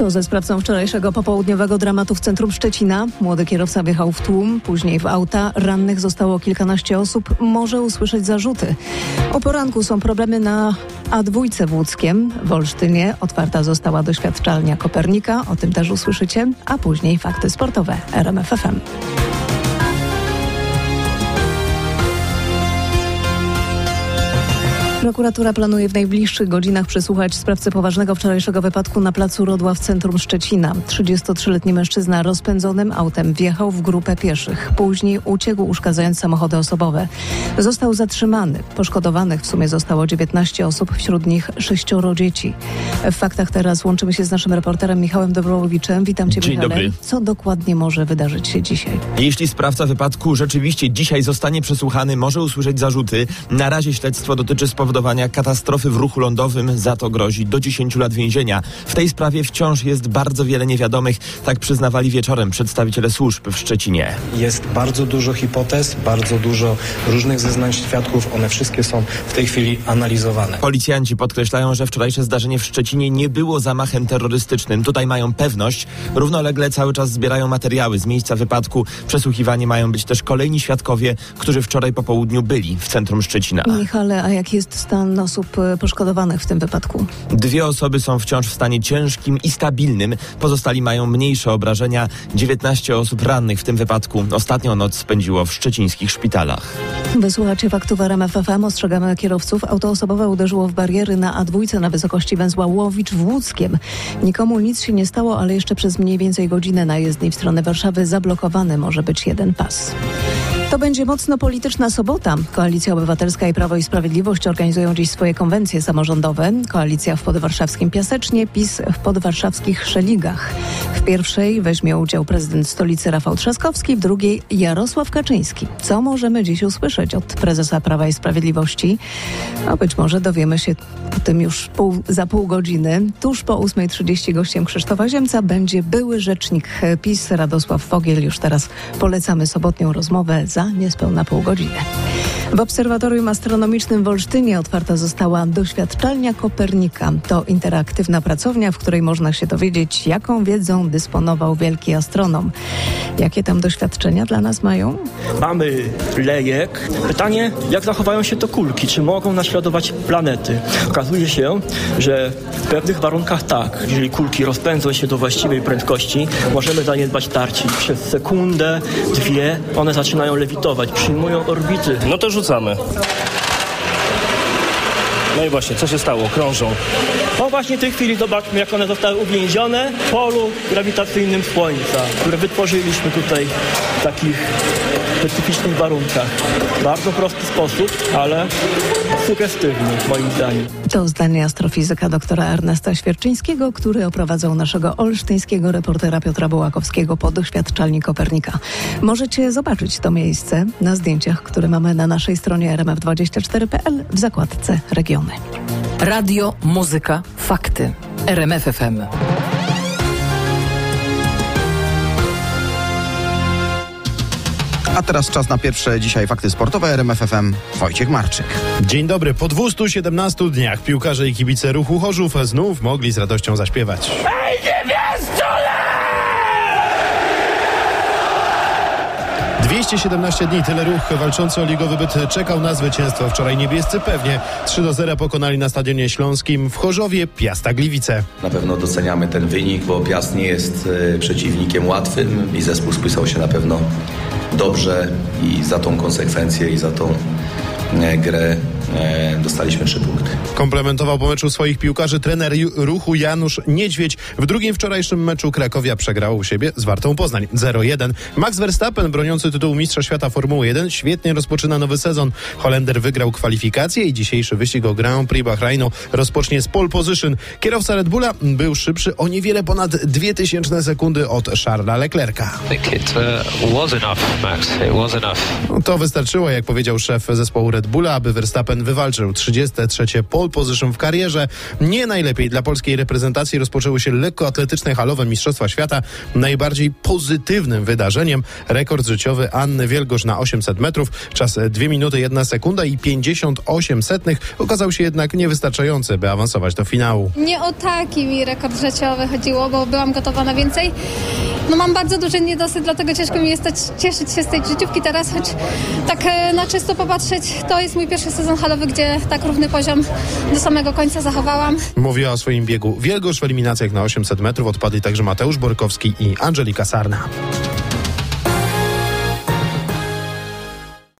Co ze sprawcą wczorajszego popołudniowego dramatu w centrum Szczecina? Młody kierowca wjechał w tłum, później w auta. Rannych zostało kilkanaście osób. Może usłyszeć zarzuty. O poranku są problemy na A2 w Łódzkiem. W Olsztynie otwarta została doświadczalnia Kopernika. O tym też usłyszycie. A później fakty sportowe. RMF Prokuratura planuje w najbliższych godzinach przesłuchać sprawcę poważnego wczorajszego wypadku na placu Rodła w centrum Szczecina. 33-letni mężczyzna rozpędzonym autem wjechał w grupę pieszych. Później uciekł, uszkadzając samochody osobowe. Został zatrzymany. Poszkodowanych w sumie zostało 19 osób, wśród nich sześcioro dzieci. W faktach teraz łączymy się z naszym reporterem Michałem Dobrołowiczem. Witam Cię, Dzień Michale. dobry. Co dokładnie może wydarzyć się dzisiaj? Jeśli sprawca wypadku rzeczywiście dzisiaj zostanie przesłuchany, może usłyszeć zarzuty. Na razie śledztwo dotyczy spowodowania katastrofy w ruchu lądowym. Za to grozi do 10 lat więzienia. W tej sprawie wciąż jest bardzo wiele niewiadomych. Tak przyznawali wieczorem przedstawiciele służb w Szczecinie. Jest bardzo dużo hipotez, bardzo dużo różnych zeznań świadków. One wszystkie są w tej chwili analizowane. Policjanci podkreślają, że wczorajsze zdarzenie w Szczecinie nie było zamachem terrorystycznym. Tutaj mają pewność. Równolegle cały czas zbierają materiały z miejsca wypadku. Przesłuchiwani mają być też kolejni świadkowie, którzy wczoraj po południu byli w centrum Szczecina. Michale, a jaki jest stan osób e, poszkodowanych w tym wypadku? Dwie osoby są wciąż w stanie ciężkim i stabilnym. Pozostali mają mniejsze obrażenia. 19 osób rannych w tym wypadku ostatnią noc spędziło w szczecińskich szpitalach. Wysłuchacie faktów RMF FM. Ostrzegamy kierowców. Auto osobowe uderzyło w bariery na A2 na wysokości węzła Łowicz w Łódzkiem. Nikomu nic się nie stało, ale jeszcze przez mniej więcej godzinę na jezdni w stronę Warszawy zablokowany może być jeden pas. To będzie mocno polityczna sobota. Koalicja Obywatelska i Prawo i Sprawiedliwość organizują dziś swoje konwencje samorządowe. Koalicja w podwarszawskim Piasecznie, PiS w podwarszawskich Szeligach. W pierwszej weźmie udział prezydent stolicy Rafał Trzaskowski, w drugiej Jarosław Kaczyński. Co możemy dziś usłyszeć od prezesa Prawa i Sprawiedliwości? No być może dowiemy się o tym już pół, za pół godziny. Tuż po 8.30 gościem Krzysztofa Ziemca będzie były rzecznik PiS Radosław Fogiel. Już teraz polecamy sobotnią rozmowę za niespełna pół godziny. W Obserwatorium Astronomicznym w Olsztynie otwarta została doświadczalnia Kopernika. To interaktywna pracownia, w której można się dowiedzieć, jaką wiedzą dysponował wielki astronom. Jakie tam doświadczenia dla nas mają? Mamy lejek. Pytanie, jak zachowają się to kulki? Czy mogą naśladować planety? Okazuje się, że w pewnych warunkach tak. Jeżeli kulki rozpędzą się do właściwej prędkości, możemy zaniedbać tarci. Przez sekundę, dwie one zaczynają lewitować, przyjmują orbity. No to rzucamy. No i właśnie, co się stało? Krążą. No właśnie w tej chwili zobaczmy, jak one zostały uwięzione w polu grawitacyjnym Słońca, które wytworzyliśmy tutaj w takich specyficznych warunkach. Bardzo prosty sposób, ale sugestywny moim zdaniem. To zdanie astrofizyka doktora Ernesta Świerczyńskiego, który oprowadzał naszego olsztyńskiego reportera Piotra Bołakowskiego po doświadczalni Kopernika. Możecie zobaczyć to miejsce na zdjęciach, które mamy na naszej stronie rmf24.pl w zakładce regiony. Radio, muzyka, fakty. RMF A teraz czas na pierwsze dzisiaj fakty sportowe RMF FM. Wojciech Marczyk. Dzień dobry. Po 217 dniach piłkarze i kibice ruchu Chorzów znów mogli z radością zaśpiewać. 217 dni, tyle ruch walczący o ligowy byt czekał na zwycięstwo. Wczoraj niebiescy pewnie 3 do 0 pokonali na Stadionie Śląskim w Chorzowie Piasta Gliwice. Na pewno doceniamy ten wynik, bo Piast nie jest e, przeciwnikiem łatwym i zespół spisał się na pewno dobrze i za tą konsekwencję i za tą e, grę e, dostaliśmy trzy punkty. Komplementował po meczu swoich piłkarzy trener ruchu Janusz Niedźwiedź. W drugim wczorajszym meczu Krakowia przegrał u siebie z Wartą Poznań 0-1. Max Verstappen, broniący tytułu mistrza świata Formuły 1, świetnie rozpoczyna nowy sezon. Holender wygrał kwalifikacje i dzisiejszy wyścig o Grand Prix Bahrainu rozpocznie z pole position. Kierowca Red Bulla był szybszy o niewiele ponad 2000 sekundy od Charlesa Leclerca. uh. No, To wystarczyło, jak powiedział szef zespołu Red Bulla, aby Verstappen wywalczył 33. pole pole position w karierze. Nie najlepiej dla polskiej reprezentacji rozpoczęły się lekkoatletyczne halowe Mistrzostwa Świata. Najbardziej pozytywnym wydarzeniem rekord życiowy Anny Wielgosz na 800 metrów. Czas 2 minuty 1 sekunda i 58 setnych okazał się jednak niewystarczający, by awansować do finału. Nie o taki mi rekord życiowy chodziło, bo byłam gotowa na więcej. No mam bardzo duży niedosyt, dlatego ciężko mi jest cieszyć się z tej życiówki teraz, choć tak e, na czysto popatrzeć, to jest mój pierwszy sezon halowy, gdzie tak równy poziom do samego końca zachowałam. Mówiła o swoim biegu Wielgosz w eliminacjach na 800 metrów. Odpadli także Mateusz Borkowski i Angelika Sarna.